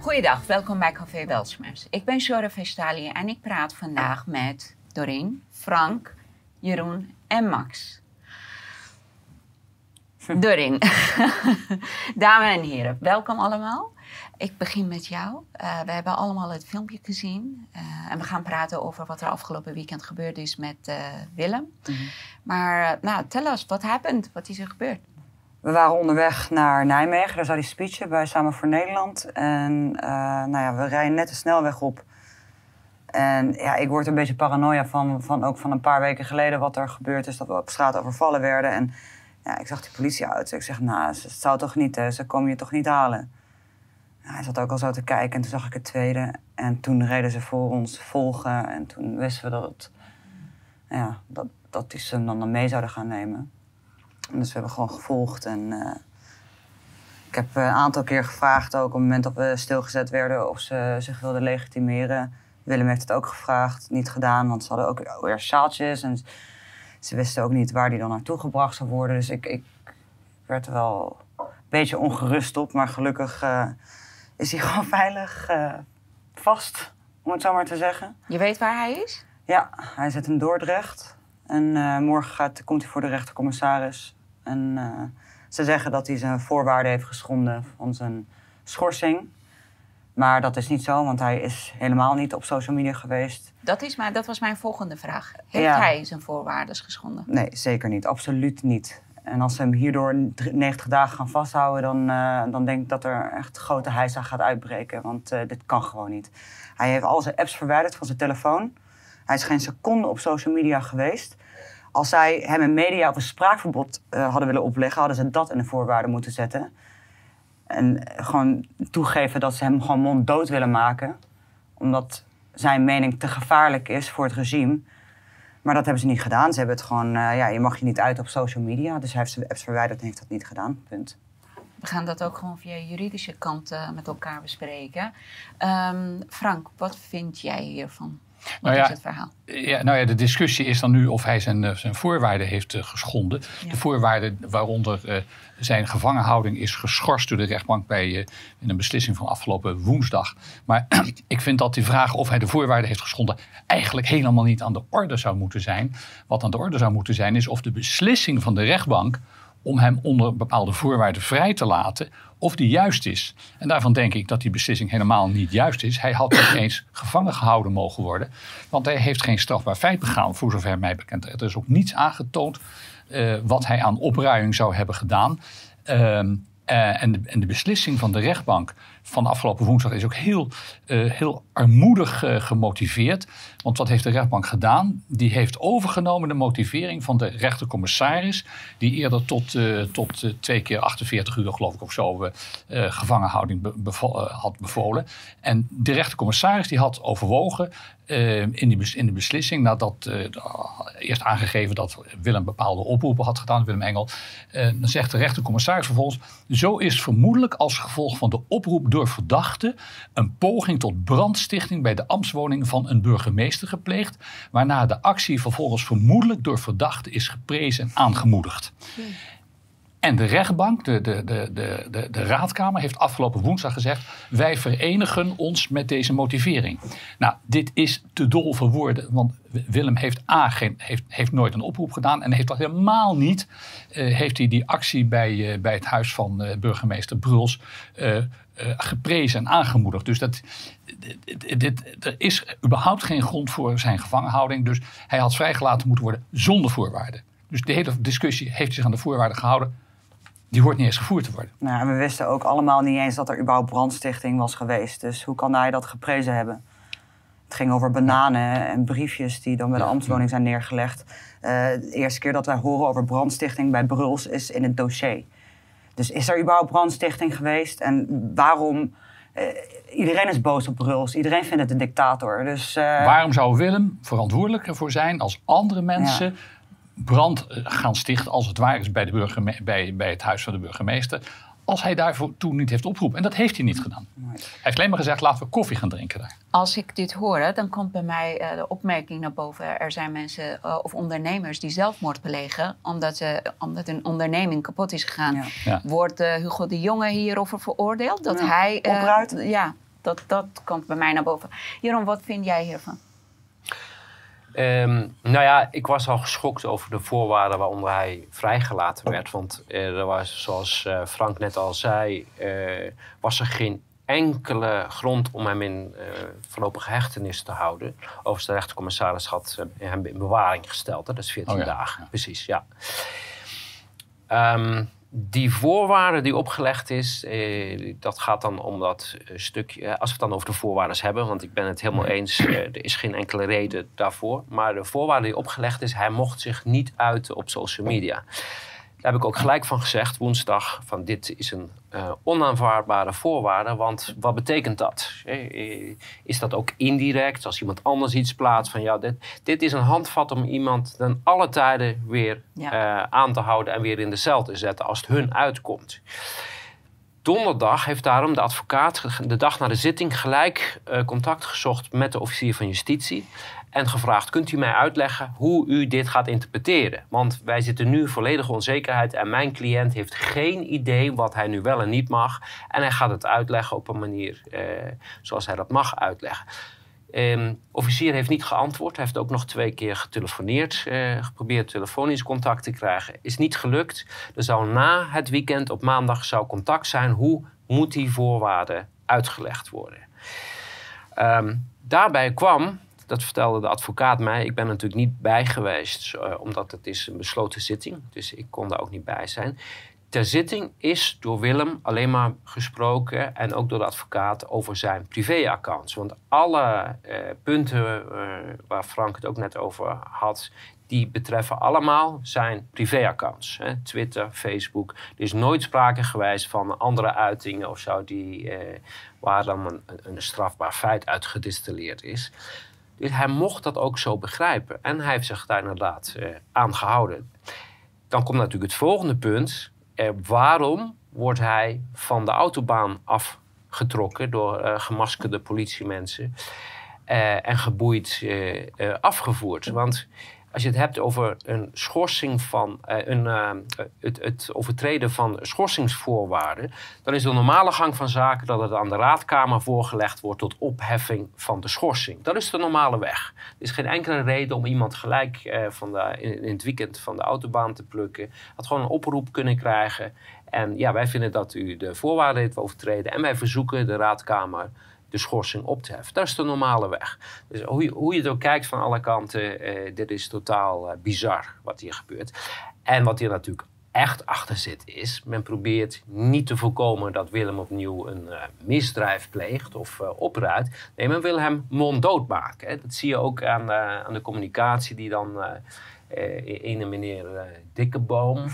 Goeiedag, welkom bij Café Weltschmerz. Ik ben Shora Vestali en ik praat vandaag met Doreen, Frank, Jeroen en Max. Doreen, dames en heren, welkom allemaal. Ik begin met jou. Uh, we hebben allemaal het filmpje gezien. Uh, en we gaan praten over wat er afgelopen weekend gebeurd is met uh, Willem. Mm -hmm. Maar nou, tel ons, wat happened? Wat is er gebeurd? We waren onderweg naar Nijmegen. Daar zou die speech bij Samen voor Nederland. En nou ja, we rijden net de snelweg op. En ja, ik word een beetje paranoia van, van ook van een paar weken geleden wat er gebeurd is. Dat we op straat overvallen werden. En ja, ik zag die politie uit. Ik zeg, nou, zou toch niet, ze komen je toch niet halen. Nou, hij zat ook al zo te kijken en toen zag ik het tweede. En toen reden ze voor ons volgen. En toen wisten we dat, het, ja, dat, dat die ze hem dan mee zouden gaan nemen. Dus we hebben gewoon gevolgd. En uh, ik heb een aantal keer gevraagd, ook op het moment dat we stilgezet werden, of ze zich wilden legitimeren. Willem heeft het ook gevraagd, niet gedaan, want ze hadden ook weer sjaaltjes. En ze wisten ook niet waar die dan naartoe gebracht zou worden. Dus ik, ik werd er wel een beetje ongerust op. Maar gelukkig uh, is hij gewoon veilig uh, vast, om het zo maar te zeggen. Je weet waar hij is? Ja, hij zit in Dordrecht. En uh, morgen gaat, komt hij voor de rechtercommissaris. En ze zeggen dat hij zijn voorwaarden heeft geschonden van zijn schorsing. Maar dat is niet zo, want hij is helemaal niet op social media geweest. Dat, is maar, dat was mijn volgende vraag. Heeft ja. hij zijn voorwaarden geschonden? Nee, zeker niet. Absoluut niet. En als ze hem hierdoor 90 dagen gaan vasthouden, dan, uh, dan denk ik dat er echt grote heisa gaat uitbreken. Want uh, dit kan gewoon niet. Hij heeft al zijn apps verwijderd van zijn telefoon. Hij is geen seconde op social media geweest. Als zij hem een media of een spraakverbod uh, hadden willen opleggen, hadden ze dat in de voorwaarden moeten zetten. En gewoon toegeven dat ze hem gewoon monddood willen maken. Omdat zijn mening te gevaarlijk is voor het regime. Maar dat hebben ze niet gedaan. Ze hebben het gewoon, uh, ja, je mag je niet uit op social media. Dus hij heeft zijn apps verwijderd en heeft dat niet gedaan. Punt. We gaan dat ook gewoon via juridische kant met elkaar bespreken. Um, Frank, wat vind jij hiervan? Wat nou ja, is het verhaal? Ja, nou ja, de discussie is dan nu of hij zijn, zijn voorwaarden heeft uh, geschonden. Ja. De voorwaarden waaronder uh, zijn gevangenhouding is geschorst door de rechtbank bij uh, in een beslissing van afgelopen woensdag. Maar ik vind dat die vraag of hij de voorwaarden heeft geschonden eigenlijk helemaal niet aan de orde zou moeten zijn. Wat aan de orde zou moeten zijn is of de beslissing van de rechtbank om hem onder bepaalde voorwaarden vrij te laten, of die juist is. En daarvan denk ik dat die beslissing helemaal niet juist is. Hij had niet eens gevangen gehouden mogen worden, want hij heeft geen strafbaar feit begaan, voor zover mij bekend. Er is ook niets aangetoond uh, wat hij aan opruiming zou hebben gedaan. Uh, uh, en, de, en, de, beslissing van de rechtbank van afgelopen woensdag is ook heel, uh, heel armoedig uh, gemotiveerd. Want wat heeft de rechtbank gedaan? Die heeft overgenomen de motivering van de rechtercommissaris, die eerder tot, tot twee keer 48 uur, geloof ik, of zo gevangenhouding had bevolen. En de rechtercommissaris die had overwogen uh, in, die, in de beslissing, nadat uh, eerst aangegeven dat Willem bepaalde oproepen had gedaan, Willem Engel, uh, dan zegt de rechtercommissaris vervolgens: Zo is vermoedelijk als gevolg van de oproep door verdachte een poging tot brandstichting bij de ambtswoning van een burgemeester gepleegd, waarna de actie vervolgens vermoedelijk door verdachte is geprezen en aangemoedigd. En de rechtbank, de, de, de, de, de, raadkamer, heeft afgelopen woensdag gezegd: wij verenigen ons met deze motivering. Nou, dit is te dol voor woorden, want Willem heeft A geen, heeft, heeft nooit een oproep gedaan en heeft al helemaal niet uh, heeft hij die actie bij, uh, bij het huis van uh, burgemeester Bruls geprezen en aangemoedigd. Dus dat, dit, er is überhaupt geen grond voor zijn gevangenhouding. Dus hij had vrijgelaten moeten worden zonder voorwaarden. Dus de hele discussie heeft zich aan de voorwaarden gehouden die hoort niet eens gevoerd te worden. Nou, we wisten ook allemaal niet eens dat er überhaupt brandstichting was geweest. Dus hoe kan hij dat geprezen hebben? Het ging over bananen en briefjes die dan bij de ambtswoning zijn neergelegd. Uh, de eerste keer dat wij horen over brandstichting bij Bruls is in het dossier. Dus is er überhaupt brandstichting geweest? En waarom... Uh, iedereen is boos op Bruls. Iedereen vindt het een dictator. Dus, uh... Waarom zou Willem verantwoordelijk ervoor zijn als andere mensen... Ja brand eh, gaan stichten, als het ware is, bij, de bij, bij het huis van de burgemeester. Als hij daarvoor toen niet heeft opgeroepen. En dat heeft hij niet gedaan. Hij heeft alleen maar gezegd: laten we koffie gaan drinken daar. Als ik dit hoor, dan komt bij mij uh, de opmerking naar boven. Er zijn mensen uh, of ondernemers die zelfmoord belegen. omdat, ze, omdat hun onderneming kapot is gegaan. Ja. Ja. Wordt Hugo de Jonge hierover veroordeeld? Dat hij. Opruit? ja, dat, dat komt bij mij naar boven. Jeroen, wat vind jij hiervan? Ehm, nou ja, ik was al geschokt over de voorwaarden waaronder hij vrijgelaten werd. Want er was, zoals eh, Frank net al zei, uh, was er geen enkele grond om hem in voorlopige hechtenis te houden. Overigens, de rechtercommissaris had hem in bewaring gesteld. Dat is 14 dagen, precies, ja. Um, die voorwaarden die opgelegd is, eh, dat gaat dan om dat eh, stukje. Als we het dan over de voorwaarden hebben, want ik ben het helemaal eens, eh, er is geen enkele reden daarvoor. Maar de voorwaarde die opgelegd is, hij mocht zich niet uiten op social media. Daar heb ik ook gelijk van gezegd woensdag: van dit is een uh, onaanvaardbare voorwaarde. Want wat betekent dat? Eh, is dat ook indirect? Als iemand anders iets plaatst van ja, dit, dit is een handvat om iemand dan alle tijden weer uh, aan te houden en weer in de cel te zetten als het hun uitkomt. Donderdag heeft daarom de advocaat de dag na de zitting gelijk contact gezocht met de officier van justitie en gevraagd: kunt u mij uitleggen hoe u dit gaat interpreteren? Want wij zitten nu volledige onzekerheid en mijn cliënt heeft geen idee wat hij nu wel en niet mag. En hij gaat het uitleggen op een manier eh, zoals hij dat mag uitleggen. Um, officier heeft niet geantwoord. Hij heeft ook nog twee keer getelefoneerd, uh, geprobeerd telefonisch contact te krijgen. Is niet gelukt. Er zou na het weekend op maandag zou contact zijn. Hoe moet die voorwaarden uitgelegd worden? Um, daarbij kwam dat vertelde de advocaat mij. Ik ben er natuurlijk niet bij geweest, uh, omdat het is een besloten zitting. Dus ik kon daar ook niet bij zijn. Ter zitting is door Willem alleen maar gesproken en ook door de advocaat over zijn privéaccounts. Want alle uh, punten uh, waar Frank het ook net over had, die betreffen allemaal zijn privéaccounts. Twitter, Facebook. Er is nooit sprake geweest van andere uitingen of zo die, waar dan een, een strafbaar feit uit gedistilleerd is. Dus hij mocht dat ook zo begrijpen. En hij heeft zich daar inderdaad uh, aan gehouden. Dan komt natuurlijk het volgende punt. Uh, waarom wordt hij van de autobaan afgetrokken door uh, gemaskerde politiemensen en geboeid afgevoerd? Want als je het hebt over een schorsing van uh, een, uh, het, het, overtreden van schorsingsvoorwaarden, dan is de normale gang van zaken dat het aan de raadkamer voorgelegd wordt tot opheffing van de schorsing. Dat is de normale weg. Er is geen enkele reden om iemand gelijk uh, in, in, het weekend van de autobaan te plukken. Had gewoon een oproep kunnen krijgen. En ja, wij vinden dat u de voorwaarden heeft overtreden en wij verzoeken de raadkamer de schorsing op te heffen. Dat is de normale weg. Dus hoe je, hoe je er ook kijkt van alle kanten, eh, dit is totaal eh, bizar wat hier gebeurt. En wat hier natuurlijk echt achter zit is, men probeert niet te voorkomen dat Willem opnieuw een uh, misdrijf pleegt of uh. Nee, men wil hem monddood maken. Hè. Dat zie je ook aan, uh, aan de communicatie die dan ene meneer Dikkeboom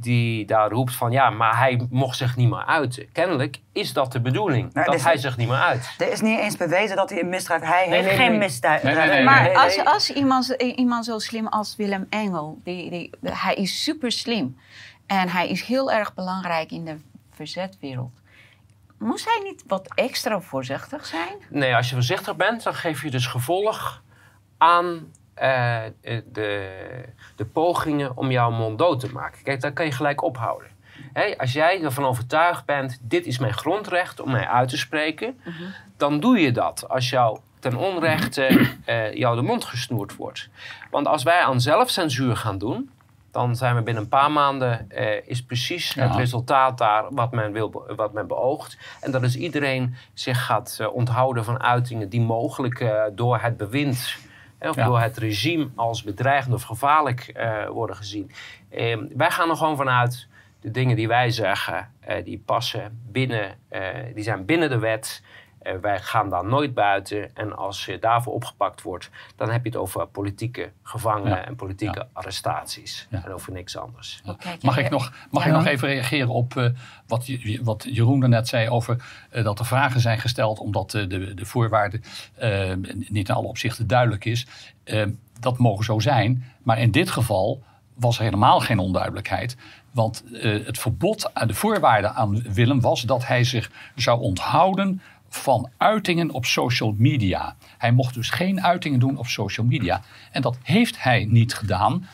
die daar roept van ja, maar hij mocht zich niet meer uiten. Kennelijk is dat de bedoeling, nou, dat hij zich niet meer uit. Er is niet eens bewezen dat hij een misdrijf... Hij nee, heeft nee, geen misdrijf. maar als, als iemand, iemand zo slim als Willem Engel, die, die, hij is super slim. En hij is heel erg belangrijk in de verzetwereld. Moest hij niet wat extra voorzichtig zijn? Nee, als je voorzichtig bent, dan geef je dus gevolg aan uh, de, de pogingen om jouw mond dood te maken. Kijk, dat kan je gelijk ophouden. als jij ervan overtuigd bent, dit is mijn grondrecht om mij uit te spreken, mhm. dan doe je dat. Als jou ten onrechte uh, jou de mond gesnoerd wordt. Want als wij aan zelfcensuur gaan doen, dan zijn we binnen een paar maanden, uh, is precies het resultaat daar wat men, wil, wat men beoogt. En dat is iedereen zich gaat uh, onthouden van uitingen die mogelijk uh, door het bewind of door het regime als bedreigend of gevaarlijk uh, worden gezien. Uh, wij gaan er gewoon vanuit, de dingen die wij zeggen, uh, die passen binnen, eh, die zijn binnen de wet. Uh, wij gaan daar nooit buiten. En als je daarvoor opgepakt wordt, dan heb je het over politieke gevangenen en politieke arrestaties. En over niks anders. Mag, ik nog, mag ik nog even reageren op uh, wat, wat Jeroen er net zei over uh, dat er vragen zijn gesteld omdat de, de voorwaarden niet in alle opzichten duidelijk is. dat mogen zo zijn. Maar in dit geval was er helemaal geen onduidelijkheid. Want het verbod aan de voorwaarden aan Willem was dat hij zich zou onthouden van uitingen op social media. Hij mocht dus geen uitingen doen op social media. En dat heeft hij niet gedaan. Uh,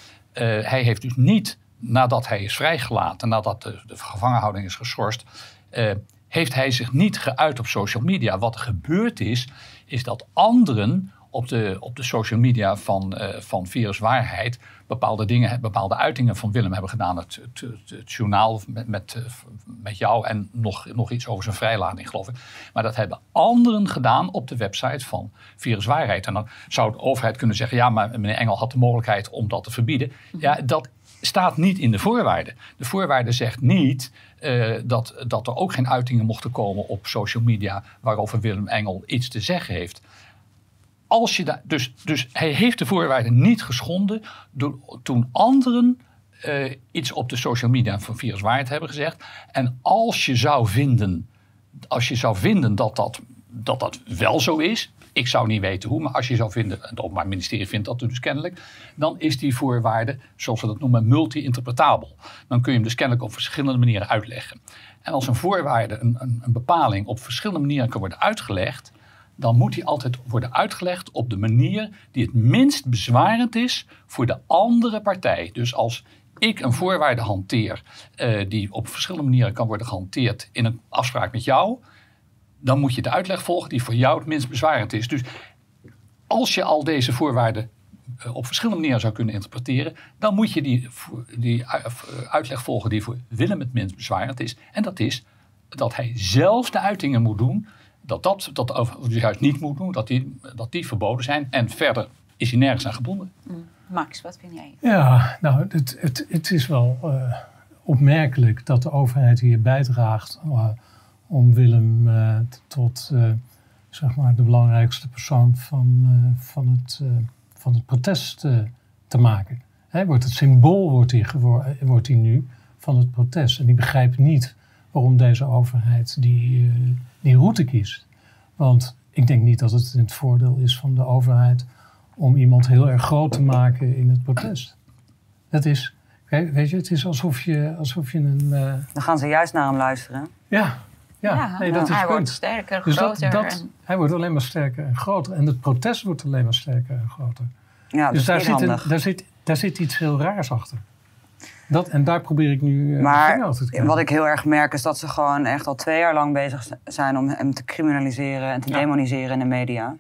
hij heeft dus niet, nadat hij is vrijgelaten, nadat de, de gevangenhouding is geschorst, uh, heeft hij zich niet geuit op social media. Wat er gebeurd is, is dat anderen op de, op de social media van, uh, van Virus Waarheid bepaalde dingen, bepaalde uitingen van Willem hebben gedaan. Het, het, het, journaal met, met, eh, met jou en nog, nog iets over zijn vrijlating, geloof ik. Maar dat hebben anderen gedaan op de website van Virus Waarheid. En dan zou de overheid kunnen zeggen: ja, maar meneer Engel had de mogelijkheid om dat te verbieden. Ja, dat staat niet in de voorwaarden. De voorwaarde zegt niet uh, dat, dat er ook geen uitingen mochten komen op social media waarover Willem Engel iets te zeggen heeft als je daar, dus, dus hij heeft de voorwaarden niet geschonden door, toen anderen uh, iets op de social media van Virus Waarheid hebben gezegd. En als je zou vinden, als je zou vinden dat, dat, dat dat wel zo is, ik zou niet weten hoe, maar als je zou vinden, het Openbaar Ministerie vindt dat dus kennelijk, dan is die voorwaarde, zoals we dat noemen, multi-interpretabel. Dan kun je hem dus kennelijk op verschillende manieren uitleggen. En als een voorwaarde, een, een, een bepaling op verschillende manieren kan worden uitgelegd, dan moet die altijd worden uitgelegd op de manier die het minst bezwarend is voor de andere partij. Dus als ik een voorwaarde hanteer uh, die op verschillende manieren kan worden gehanteerd in een afspraak met jou, dan moet je de uitleg volgen die voor jou het minst bezwarend is. Dus als je al deze voorwaarden uh, op verschillende manieren zou kunnen interpreteren, dan moet je die, die uitleg volgen die voor Willem het minst bezwarend is. En dat is dat hij zelf de uitingen moet doen dat dat, dat juist niet moet doen, dat die, dat die verboden zijn. En verder is hij nergens aan gebonden. Mm. Max, wat vind jij? Ja, nou, het, het, het is wel uh, opmerkelijk dat de overheid hier bijdraagt uh, om Willem uh, tot zeg maar de belangrijkste persoon van, van, het, van het protest te maken. Hij wordt het symbool wordt hij, wordt hij nu van het protest. En ik begrijp niet waarom deze overheid die die route kiest. Want ik denk niet dat het in het voordeel is van de overheid om iemand heel erg groot te maken in het protest. Het is, weet je, het is alsof je, alsof je een. Uh... Dan gaan ze juist naar hem luisteren. Ja, ja, ja nee, dat is hij wordt sterker, dus groter. Dat, dat, Hij wordt alleen maar sterker en groter. En het protest wordt alleen maar sterker en groter. Ja, dus daar zit, een, daar, zit, daar zit iets heel raars achter. Dat, en daar probeer ik nu uh, maar wat ik heel erg merk is dat ze gewoon echt al twee jaar lang bezig zijn om hem te criminaliseren en te demoniseren in de media.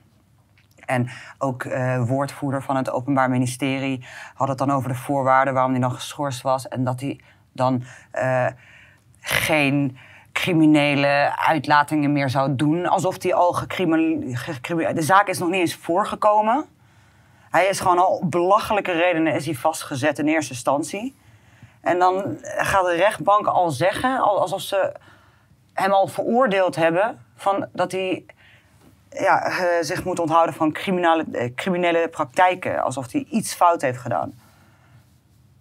En ook uh, woordvoerder van het Openbaar Ministerie had het dan over de voorwaarden waarom hij dan geschorst was. En dat hij dan uh, geen criminele uitlatingen meer zou doen. Alsof hij al gecriminaliseerd... De zaak is nog niet eens voorgekomen. Hij is gewoon al belachelijke redenen is hij vastgezet in eerste instantie. En dan gaat de rechtbank al zeggen, alsof ze hem al veroordeeld hebben, van dat hij ja, eh, zich moet onthouden van criminele, eh, criminele praktijken. Alsof hij iets fout heeft gedaan.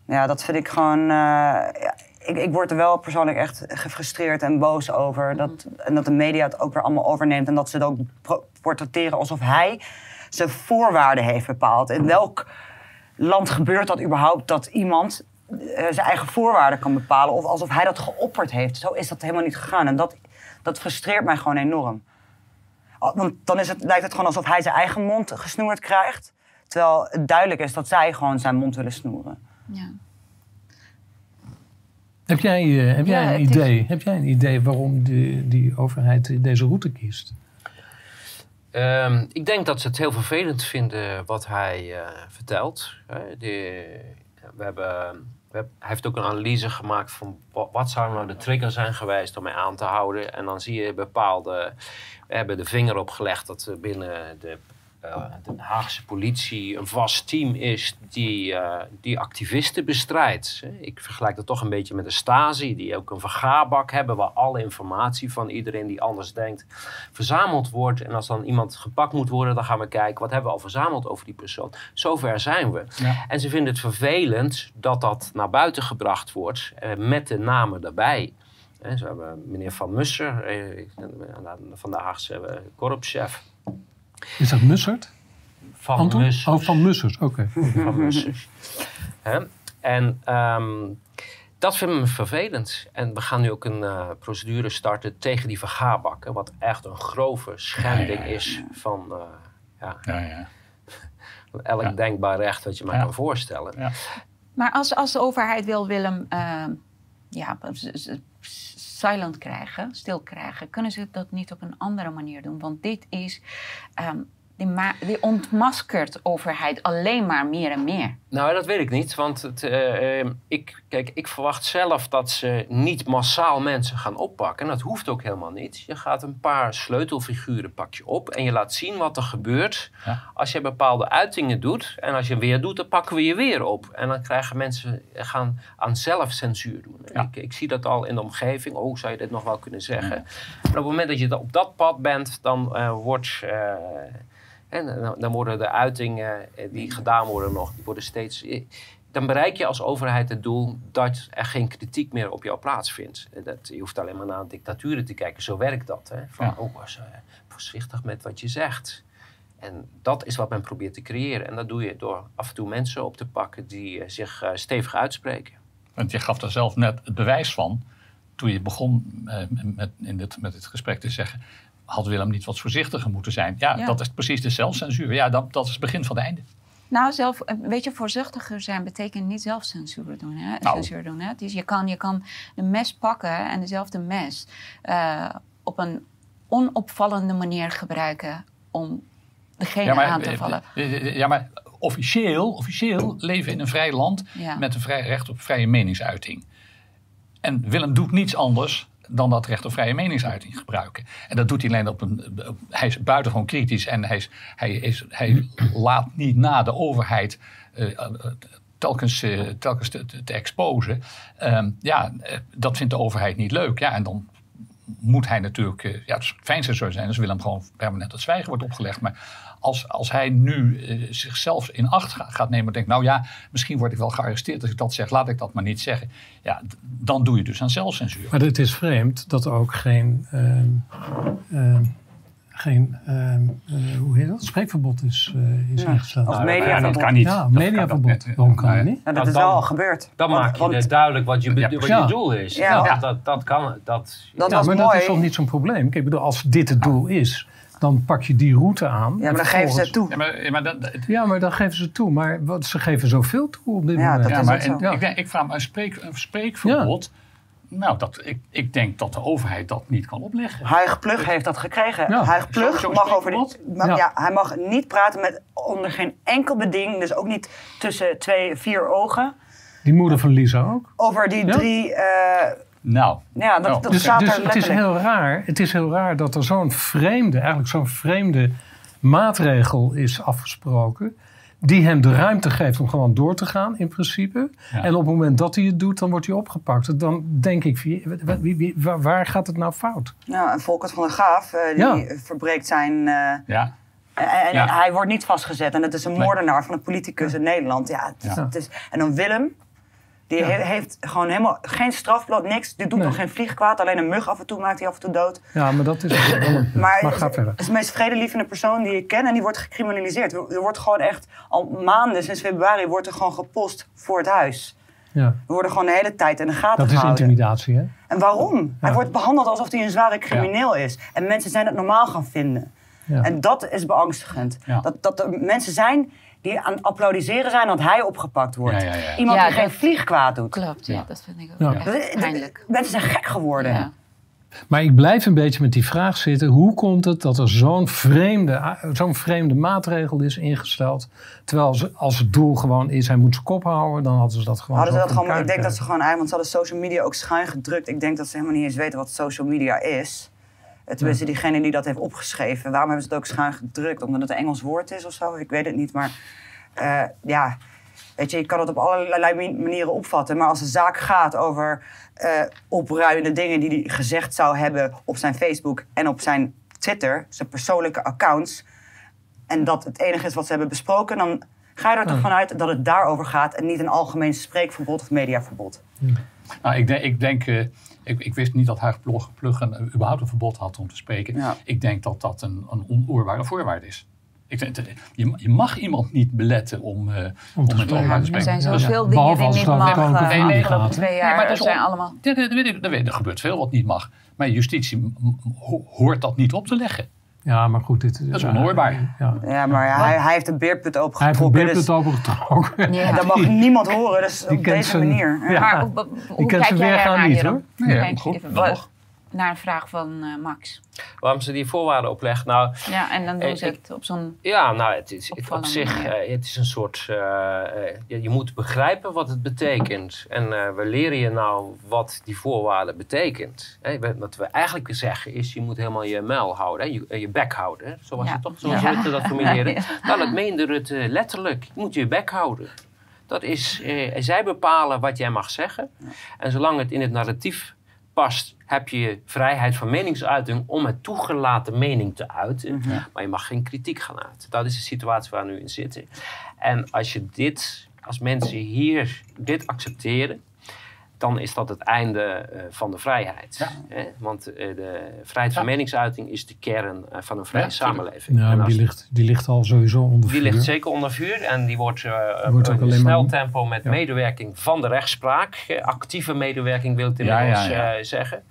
Ja, dat vind ik gewoon. Uh, ja, ik, ik, word er wel persoonlijk echt gefrustreerd en boos over. Dat, en dat de media het ook weer allemaal overneemt. En dat ze het ook portretteren alsof hij zijn voorwaarden heeft bepaald. In welk land gebeurt dat überhaupt dat iemand eh, zijn eigen voorwaarden kan bepalen. Of alsof hij dat geopperd heeft. Zo is dat helemaal niet gegaan. En dat, dat frustreert mij gewoon enorm. Want dan is het, lijkt het gewoon alsof hij zijn eigen mond gesnoerd krijgt. Terwijl het duidelijk is dat zij gewoon zijn mond willen snoeren. Ja. Heb jij, uh, heb, jij een idee, heb jij een idee waarom die, die overheid deze route kiest? Um, ik denk dat ze het heel vervelend vinden wat hij uh, vertelt. De, we hebben hij heeft ook een analyse gemaakt van wat zou nou de trigger zijn geweest om mij aan te houden. En dan zie je bepaalde. We hebben de vinger op gelegd dat binnen de de Haagse politie een vast team is die, uh, die activisten bestrijdt. Ik vergelijk dat toch een beetje met de Stasi, die ook een vergaarbak hebben waar alle informatie van iedereen die anders denkt verzameld wordt. En als dan iemand gepakt moet worden, dan gaan we kijken wat hebben we al verzameld over die persoon. Zover zijn we. Ja. En ze vinden het vervelend dat dat naar buiten gebracht wordt uh, met de namen daarbij. Zo hebben meneer Van Musser, van de Haagse korpschef is dat Mussert? Van Anton? Mussers. Oh, van Mussers, oké. Van Mussers. En um, dat vinden we vervelend. En we gaan nu ook een uh, procedure starten tegen die vergaarbakken. Wat echt een grove schending is van uh, ja, ja, elk denkbaar recht wat je maar kan voorstellen. Maar als, als de overheid wil Willem uh, ja, silent krijgen, stil krijgen, kunnen ze dat niet op een andere manier doen? Want dit is, ehm, die, ma- die ontmaskert overheid alleen maar meer en meer. Nou, dat weet ik niet. Want het, eh, eh, ik, kijk, ik verwacht zelf dat ze niet massaal mensen gaan oppakken. En dat hoeft ook helemaal niet. Je gaat een paar sleutelfiguren pak je op. En je laat zien wat er gebeurt Ja. als je bepaalde uitingen doet. En als je weer doet, dan pakken we je weer op. En dan krijgen mensen gaan aan zelfcensuur doen. Ja. Ik, ik zie dat al in de omgeving. Oh, zou je dit nog wel kunnen zeggen? Maar op het moment dat je op dat pad bent, dan eh, wordt... eh, en dan, dan worden de uitingen eh, die gedaan worden nog, die worden steeds. eh, Dan bereik je als overheid het doel dat er geen kritiek meer op jou plaatsvindt. Eh, Dat, je hoeft alleen maar naar dictaturen te kijken, zo werkt dat. Hè? Van, Ja. oh, was, eh, voorzichtig met wat je zegt. En dat is wat men probeert te creëren. En dat doe je door af en toe mensen op te pakken die eh, zich eh, stevig uitspreken. Want je gaf daar zelf net het bewijs van. Toen je begon eh, met, in dit, met dit gesprek te zeggen. Had Willem niet wat voorzichtiger moeten zijn? Ja, Ja. dat is precies de zelfcensuur. Ja, dat, dat is het begin van het einde. Nou, zelf, eh, weet je, voorzichtiger zijn betekent niet zelf censuur doen. Hè? Nou. Censuur doen hè? Dus je kan, je kan de mes pakken en dezelfde mes eh, op een onopvallende manier gebruiken om degene aan te eh, vallen. eh, eh, ja, maar officieel, officieel leven in een vrij land Ja. met een vrij recht op vrije meningsuiting. En Willem doet niets anders dan dat recht op vrije meningsuiting gebruiken. En dat doet hij alleen op een. hij is buitengewoon kritisch en hij, is, hij, is, hij laat niet na de overheid. eh, eh, telkens, eh, telkens te, exposen. Ehm, ja, dat vindt de overheid niet leuk. Ja, en dan moet hij natuurlijk. ja, het fijnste zou zijn als Willem gewoon permanent het zwijgen wordt opgelegd. Maar als, als hij nu eh, zichzelf in acht ga- gaat nemen en denkt, nou ja, misschien word ik wel gearresteerd als ik dat zeg, laat ik dat maar niet zeggen. Ja, dan doe je dus aan zelfcensuur. Maar het is vreemd dat er ook geen, ehm, ehm, geen ehm, eh, hoe heet dat? spreekverbod is, eh, is Ja. ingesteld. Als Nou, ja, mediaverbod. dat kan niet. Ja, Dat kan mediaverbod. Waarom kan nou dat niet? Nou, dat Want is wel dan- al gebeurd. Dan Want- maak je want duidelijk wat je, wat ja. je doel is. Ja. Dat, dat, dat kan. Dat, Dat ja, maar mooi. dat is toch niet zo'n probleem? Kijk, ik bedoel, als dit het doel is, dan pak je die route aan. Ja, maar dan geven ze het toe. Ja, maar, ja, maar, dat, Ja, maar dan geven ze toe. Maar wat, ze geven zoveel toe op dit Ja, moment. dat ja, is maar en Ja. ik, denk, ik vraag me een, spreek, een spreekverbod. Nou, dat, ik, ik denk dat de overheid dat niet kan opleggen. Huig Plug heeft dat gekregen. Ja. Huig Plug mag over die, mag, Ja. ja. hij mag niet praten met onder geen enkel beding, dus ook niet tussen twee, vier ogen, Die moeder van Lisa ook. over die Ja. drie. eh, Nou, ja, dat, dat Dus, staat dus er het, is heel raar, het is heel raar dat er zo'n vreemde, eigenlijk zo'n vreemde maatregel is afgesproken. Die hem de ruimte geeft om gewoon door te gaan, in principe. Ja. En op het moment dat hij het doet, dan wordt hij opgepakt. Dan denk ik, wie- wie- waar, gaat het nou fout? Ja, en Volkert van der Gaaf, eh, die Ja. verbreekt zijn. eh, ja. en Ja. hij wordt niet vastgezet. En het is een moordenaar van een politicus in Nederland. Ja, het is, Ja. het is- en dan Willem. Die Ja. he- heeft gewoon helemaal geen strafblad, niks. Die doet Nee. nog geen vliegkwaad. Alleen een mug af en toe maakt hij af en toe dood. Ja, maar dat is wel een... Maar, Maar ga verder. Het is de meest vredelievende persoon die ik ken en die wordt gecriminaliseerd. Er wordt gewoon echt al maanden, sinds februari, wordt er gewoon gepost voor het huis. Ja, We worden gewoon de hele tijd in de gaten dat is gehouden. intimidatie, hè? En waarom? Hij wordt behandeld alsof hij een zware crimineel is. En mensen zijn het normaal gaan vinden. En dat is beangstigend. Dat, dat er mensen zijn die aan het applaudisseren zijn dat hij opgepakt wordt. Ja, ja, ja. Iemand Ja, die geen dat- vliegkwaad doet. Klopt, ja, Ja. dat vind ik ook pijnlijk. Mensen zijn gek geworden. Ja. Maar ik blijf een beetje met die vraag zitten. Hoe komt het dat er zo'n vreemde, zo'n vreemde maatregel is ingesteld? Terwijl ze, als het doel gewoon is, hij moet zijn kop houden, dan hadden ze dat gewoon Hadden ze dat gewoon, ik denk dat ze gewoon, want ze hadden social media ook schuin gedrukt. Ik denk dat ze helemaal niet eens weten wat social media is. Eh, Tenminste, diegene die dat heeft opgeschreven. Waarom hebben ze het ook schuin gedrukt? Omdat het een Engels woord is of zo? Ik weet het niet. Maar eh, ja, weet je, je kan het op allerlei manieren opvatten. Maar als een zaak gaat over eh opruimende dingen die hij gezegd zou hebben op zijn Facebook en op zijn Twitter, zijn persoonlijke accounts. En dat het enige is wat ze hebben besproken, dan ga je er toch vanuit dat het daarover gaat en niet een algemeen spreekverbod of mediaverbod. Nou, ik denk, ik, denk eh, ik, ik wist niet dat Huig Plug, Plug een, eh, überhaupt een verbod had om te spreken. Ja. Ik denk dat dat een, een onoorbare voorwaarde is. Ik je, je mag iemand niet beletten om, eh, om, het openbaar te spreken. Er zijn zoveel Ja. dingen die niet mag. eh, twee Nee, jaar maar dat zijn allemaal... Er gebeurt veel wat niet mag. Maar justitie hoort dat niet op te leggen. Ja, maar goed. Dit, Dat is onhoorbaar. Ja. Ja, maar ja, hij, hij heeft een beerput Hij heeft een opengetrokken. beerput Dus, opengetrokken. Ja. dat mag niemand horen, dus Die op deze zijn- manier. Ja. Maar hoe, hoe kent kijk jij niet, hoor. Nee, goed. Naar een vraag van eh, Max. Waarom ze die voorwaarden opleggen? Nou, Ja, en dan doen Eh, ze ik- het op zo'n... Ja, nou, het is het op zich, eh, het is een soort, je, je moet begrijpen wat het betekent. En we leren je nou wat die voorwaarden betekent. Wat we eigenlijk zeggen is, je moet helemaal je muil houden, hè, je, je bek houden. Hè? Zo was Ja. het toch, zoals Ja. Rutte dat formuleerde. Ja. Nou, dat meende Rutte letterlijk. Je moet je bek houden. Dat is, eh, zij bepalen wat jij mag zeggen. En zolang het in het narratief past, heb je vrijheid van meningsuiting om het toegelaten mening te uiten. Maar je mag geen kritiek gaan uiten. Dat is de situatie waar we nu in zitten. En als je dit, als mensen hier dit accepteren, dan is dat het einde eh, van de vrijheid. Hè? Want eh, de vrijheid van Ja. meningsuiting is de kern eh, van een vrije Ja, samenleving. Ja, En als- die ligt, die ligt al sowieso onder die vuur. ligt zeker onder vuur en die wordt, eh een alleen snel maar- tempo met Ja. medewerking van de rechtspraak, actieve medewerking wil ik Ja, inmiddels ja, ja. eh, zeggen,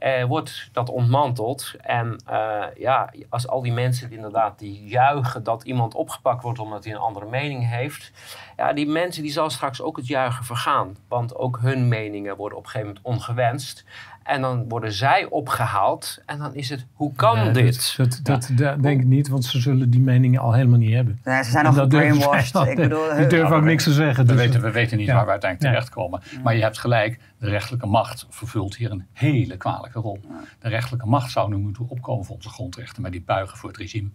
eh, wordt dat ontmanteld. En eh, ja, als al die mensen inderdaad die juichen dat iemand opgepakt wordt omdat hij een andere mening heeft, ja, die mensen die zal straks ook het juichen vergaan. Want ook hun meningen worden op een gegeven moment ongewenst. En dan worden zij opgehaald en dan is het, hoe kan Nee, dit? Dat, dat, dat, dat denk ik niet, want ze zullen die meningen al helemaal niet hebben. Nee, ze zijn nog zij Ik bedoel, die durven ook niks te zeggen. We dus- weten, we weten niet Ja. waar we uiteindelijk terechtkomen. Maar je hebt gelijk, de rechterlijke macht vervult hier een hele kwalijke rol. De rechterlijke macht zou nu moeten opkomen voor onze grondrechten, maar die buigen voor het regime.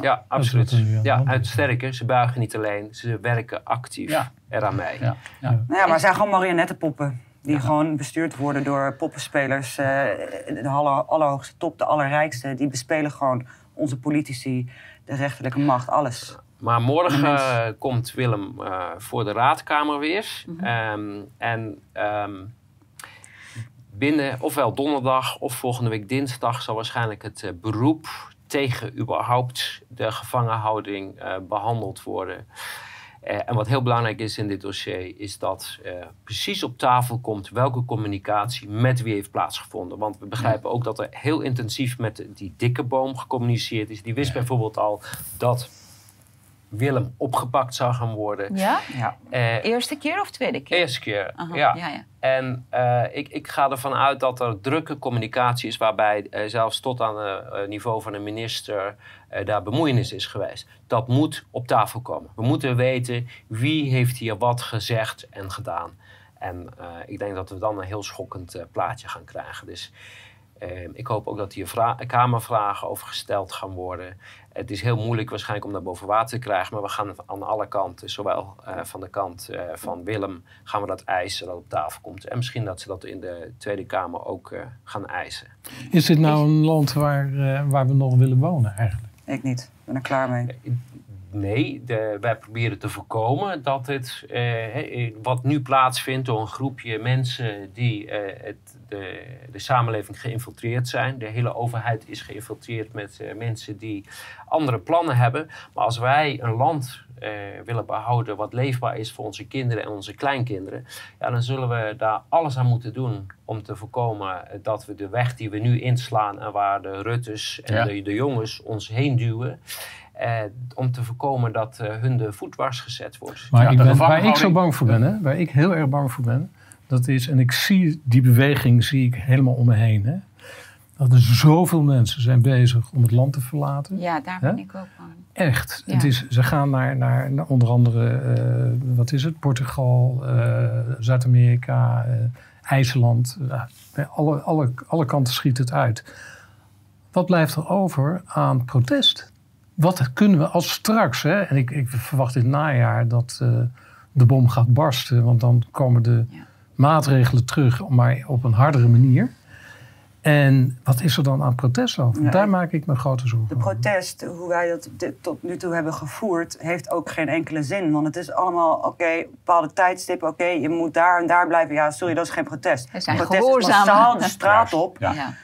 Ja, absoluut. Ja, uit sterker, ze buigen niet alleen, ze werken actief Ja. eraan mee. Ja, ja. Nou ja, maar het zijn gewoon marionettenpoppen. Die gewoon bestuurd worden door poppenspelers. eh, de aller, allerhoogste top, de allerrijkste. Die bespelen gewoon onze politici, de rechterlijke macht, alles. Maar morgen eh, komt Willem eh, voor de raadkamer weer. Mhm. Ehm, en ehm, binnen ofwel donderdag of volgende week dinsdag zal waarschijnlijk het beroep tegen überhaupt de gevangenhouding eh, behandeld worden. Eh, en wat heel belangrijk is in dit dossier, is dat eh, precies op tafel komt welke communicatie met wie heeft plaatsgevonden. Want we begrijpen ook dat er heel intensief met die dikke boom gecommuniceerd is. Die wist bijvoorbeeld al dat Willem opgepakt zou gaan worden. Ja? Ja. Eh, Eerste keer of tweede keer? eerste keer, Aha, ja. ja, ja. En eh, ik, ik ga ervan uit dat er drukke communicatie is, waarbij eh, zelfs tot aan het niveau van een minister eh, daar bemoeienis is geweest. Dat moet op tafel komen. We moeten weten wie heeft hier wat gezegd en gedaan. En eh, ik denk dat we dan een heel schokkend plaatje gaan krijgen. Dus eh, ik hoop ook dat hier vra- kamervragen over gesteld gaan worden. Het is heel moeilijk waarschijnlijk om daar boven water te krijgen, maar we gaan aan alle kanten, zowel eh, van de kant eh, van Willem, gaan we dat eisen dat op tafel komt. En misschien dat ze dat in de Tweede Kamer ook eh, gaan eisen. Is dit nou een land waar, eh, waar we nog willen wonen eigenlijk? Ik niet. Ik ben er klaar mee. Nee, de, wij proberen te voorkomen dat het, eh, hè, wat nu plaatsvindt door een groepje mensen die eh, het, de, de samenleving geïnfiltreerd zijn. De hele overheid is geïnfiltreerd met eh, mensen die andere plannen hebben. Maar als wij een land eh, willen behouden wat leefbaar is voor onze kinderen en onze kleinkinderen, ja, dan zullen we daar alles aan moeten doen om te voorkomen eh, dat we de weg die we nu inslaan en waar de Ruttes en Ja. de, de jongens ons heen duwen, eh, om te voorkomen dat eh, hun de voet dwars gezet wordt. Maar Ja, ik ben, waar ik zo bang voor ben, hè, waar ik heel erg bang voor ben, dat is, en ik zie die beweging zie ik helemaal om me heen. Hè, dat er zoveel mensen zijn bezig om het land te verlaten. Ja, daar Hè? ben ik ook van. Echt. Ja. Het is, ze gaan naar, naar, naar onder andere, eh, wat is het, Portugal, eh, Zuid-Amerika, eh, IJsland. Alle, alle, alle kanten schiet het uit. Wat blijft er over aan protest? Wat kunnen we als straks, hè, en ik, ik verwacht dit najaar dat eh, de bom gaat barsten, want dan komen de Ja. maatregelen terug, maar op een hardere manier. En wat is er dan aan protest over? Ja, Daar maak ik me grote zorgen De over. protest, hoe wij dat dit tot nu toe hebben gevoerd, heeft ook geen enkele zin. Want het is allemaal, oké, bepaalde tijdstippen, oké, je moet daar en daar blijven. Ja, sorry, dat is geen protest. We zijn protest is gehoorzaam. massaal de straat op. Ja.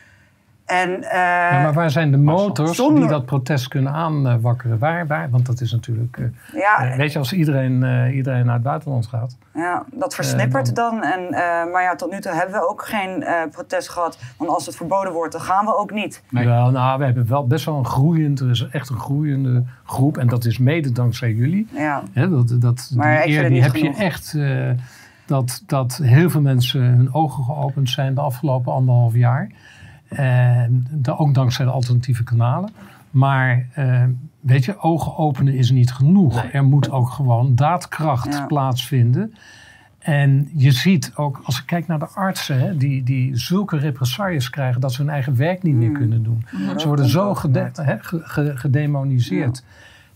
En, eh, Ja, maar waar zijn de motors Zonder- die dat protest kunnen aanwakkeren? Waar, waar? Want dat is natuurlijk... eh, ja, eh, weet je, als iedereen, eh, iedereen naar het buitenland gaat... Ja, dat versnippert dan. En, eh, maar ja, tot nu toe hebben we ook geen eh, protest gehad. Want als het verboden wordt, dan gaan we ook niet. Nee. Wel, nou, we hebben wel best wel een groeiend... Er is echt een groeiende groep. En dat is mede dankzij jullie. Ja, Hè, dat, dat, Maar ik die eer die heb je echt... eh, dat, dat heel veel mensen hun ogen geopend zijn de afgelopen anderhalf jaar. Da- ook dankzij de alternatieve kanalen. Maar eh, weet je, ogen openen is niet genoeg. Nee. Er moet ook gewoon daadkracht Ja. plaatsvinden. En je ziet ook, als ik kijk naar de artsen, hè, die, die zulke represailles krijgen dat ze hun eigen werk niet meer Mm. kunnen doen. Ze worden zo gede- gemaakt. hè, ge- ge- gedemoniseerd.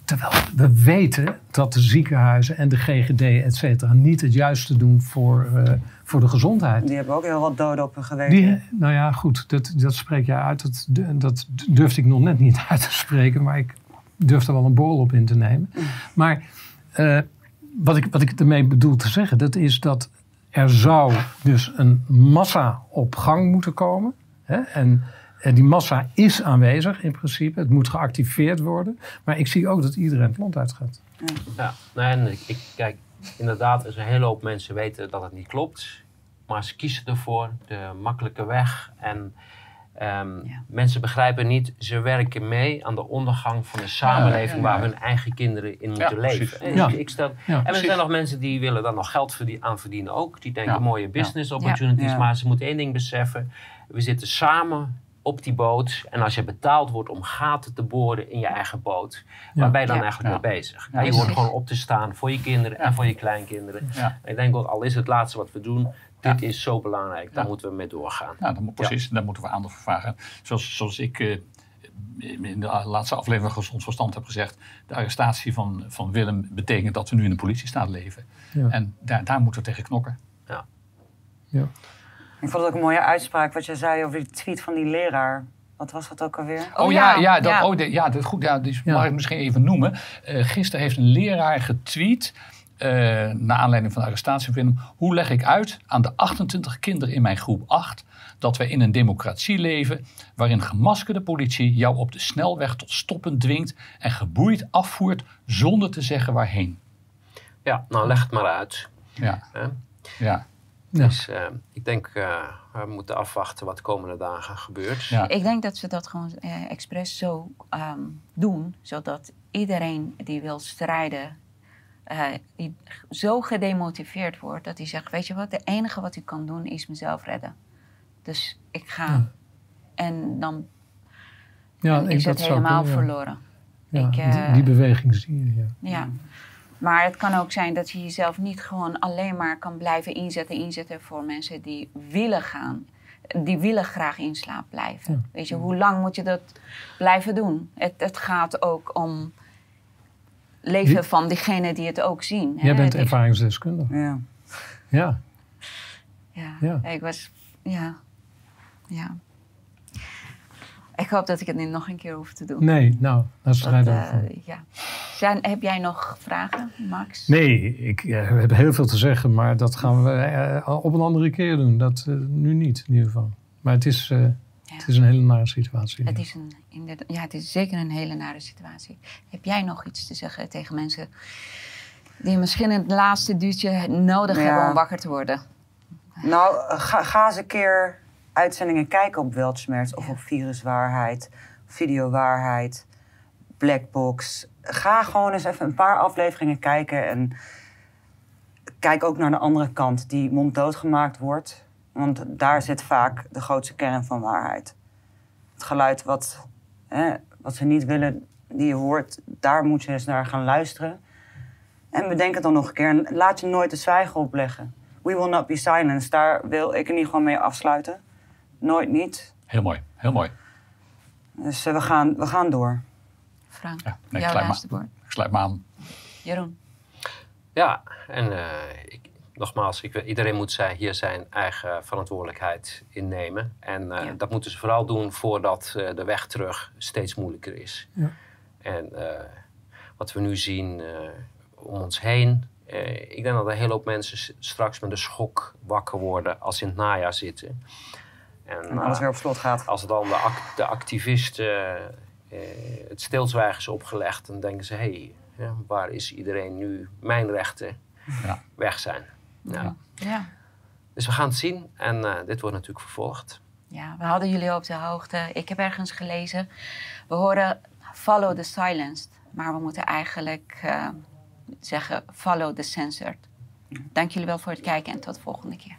Terwijl we weten dat de ziekenhuizen en de GGD, et cetera, niet het juiste doen voor, eh, voor de gezondheid. die hebben ook heel wat doden op hun geweten. Die, nou ja, goed, dat, dat spreek jij uit. Dat, dat durfde ik nog net niet uit te spreken, maar ik durf er wel een borrel op in te nemen. Maar eh, wat, ik, wat ik ermee bedoel te zeggen, dat is dat er zou dus een massa op gang moeten komen. Hè? En, en die massa is aanwezig in principe. Het moet geactiveerd worden. Maar ik zie ook dat iedereen het land uitgaat. Ja, nou, en ik, ik, kijk, inderdaad, er is een hele hoop mensen weten dat het niet klopt. Maar ze kiezen ervoor, de makkelijke weg. En ehm, Ja. mensen begrijpen niet, ze werken mee aan de ondergang van de samenleving ja, ja. waar hun eigen kinderen in moeten precies. leven. En, Ja. ik, stel, Ja, en er zijn nog mensen die willen daar nog geld verdien- aan verdienen ook. Die denken Ja. mooie business opportunities. Ja. Maar ze moeten één ding beseffen. We zitten samen op die boot. En als je betaald wordt om gaten te boren in je eigen boot. Waar ben je dan Ja. eigenlijk Ja. mee bezig? Je hoort gewoon op te staan voor je kinderen en voor je kleinkinderen. Ja. En ik denk ook, al is het laatste wat we doen. Ja. Dit is zo belangrijk. Daar Ja. moeten we mee doorgaan. Ja, dan, moet- precies. Daar moeten we aandacht voor vragen. Zoals, zoals ik eh, in de laatste aflevering van Gezond Verstand heb gezegd. De arrestatie van, van Willem betekent dat we nu in een politiestaat leven. Ja. En daar, daar moeten we tegen knokken. Ja. Ik vond het ook een mooie uitspraak wat je zei over die tweet van die leraar. Wat was dat ook alweer? Oh, ja, ja, dat, ja. Oh, de- ja, dat, goed, ja, die Ja. mag ik misschien even noemen. Eh gisteren heeft een leraar getweet. Eh naar aanleiding van de arrestatie van Willem. Hoe leg ik uit aan de 28 kinderen in mijn groep 8 dat wij in een democratie leven waarin gemaskerde politie jou op de snelweg tot stoppen dwingt en geboeid afvoert zonder te zeggen waarheen? Ja, nou leg het maar uit. Ja, ja, Ja. Dus eh, ik denk, eh, we moeten afwachten wat de komende dagen gebeurt. ja. Ik denk dat ze dat gewoon eh, expres zo ehm, doen, zodat iedereen die wil strijden, eh, die zo gedemotiveerd wordt dat hij zegt: Weet je wat, de enige wat ik kan doen is mezelf redden. Dus ik ga. Ja. En dan Ja, is ik, het helemaal kunnen, verloren. Ja, Ik, eh, die, die beweging zie je, ja. Ja. Maar het kan ook zijn dat je jezelf niet gewoon alleen maar kan blijven inzetten, inzetten voor mensen die willen gaan. Die willen graag in slaap blijven. Weet je, hoe lang moet je dat blijven doen? Het, het gaat ook om leven Wie- van diegenen die het ook zien. hè. Jij bent ervaringsdeskundige. Ja. Ja. Ja, Ja. ik was... Ja. Ja. Ik hoop dat ik het niet nog een keer hoef te doen. Nee, nou, Dat, we eh, voor. ja. Zijn, heb jij nog vragen, Max? Nee, ik eh, we hebben heel veel te zeggen, maar dat gaan we eh, op een andere keer doen. Dat eh, nu niet, in ieder geval. Maar het is, eh, Ja. het is een hele nare situatie. Het is, een, inderdaad, ja, het is zeker een hele nare situatie. Heb jij nog iets te zeggen tegen mensen die misschien het laatste duwtje nodig Ja. hebben om wakker te worden? Nou, ga, ga eens een keer uitzendingen kijken op Weltschmerz of op Viruswaarheid, Videowaarheid, Blackbox. Ga gewoon eens even een paar afleveringen kijken en kijk ook naar de andere kant die monddood gemaakt wordt. Want daar zit vaak de grootste kern van waarheid. Het geluid wat, hè, wat ze niet willen, die je hoort, daar moet je eens naar gaan luisteren. En bedenk het dan nog een keer en laat je nooit de zwijgen opleggen. We will not be silenced. Daar wil ik in ieder geval mee afsluiten. Nooit niet. Heel mooi, heel mooi. Dus eh, we, gaan, we gaan door. Frank, Ja, nee, ik jouw sluit, laatste me, woord. ik sluit me aan. Jeroen. Ja, en eh, ik, nogmaals, ik, wil- iedereen moet zijn, hier zijn eigen verantwoordelijkheid innemen. En eh, Ja. dat moeten ze vooral doen voordat eh, de weg terug steeds moeilijker is. Ja. En eh, wat we nu zien eh, om ons heen. eh, ik denk dat een hele hoop mensen straks met een schok wakker worden als ze in het najaar zitten. En, En alles weer op slot gaat. als dan de, act- de activisten eh, het stilzwijgen is opgelegd, dan denken ze: hé, hey, ja, waar is iedereen nu mijn rechten Ja. weg zijn? Ja. Ja. Dus we gaan het zien en eh, dit wordt natuurlijk vervolgd. ja, we hadden jullie op de hoogte. Ik heb ergens gelezen, we horen follow the silenced. Maar we moeten eigenlijk eh, zeggen follow the censored. Dank jullie wel voor het kijken en tot de volgende keer.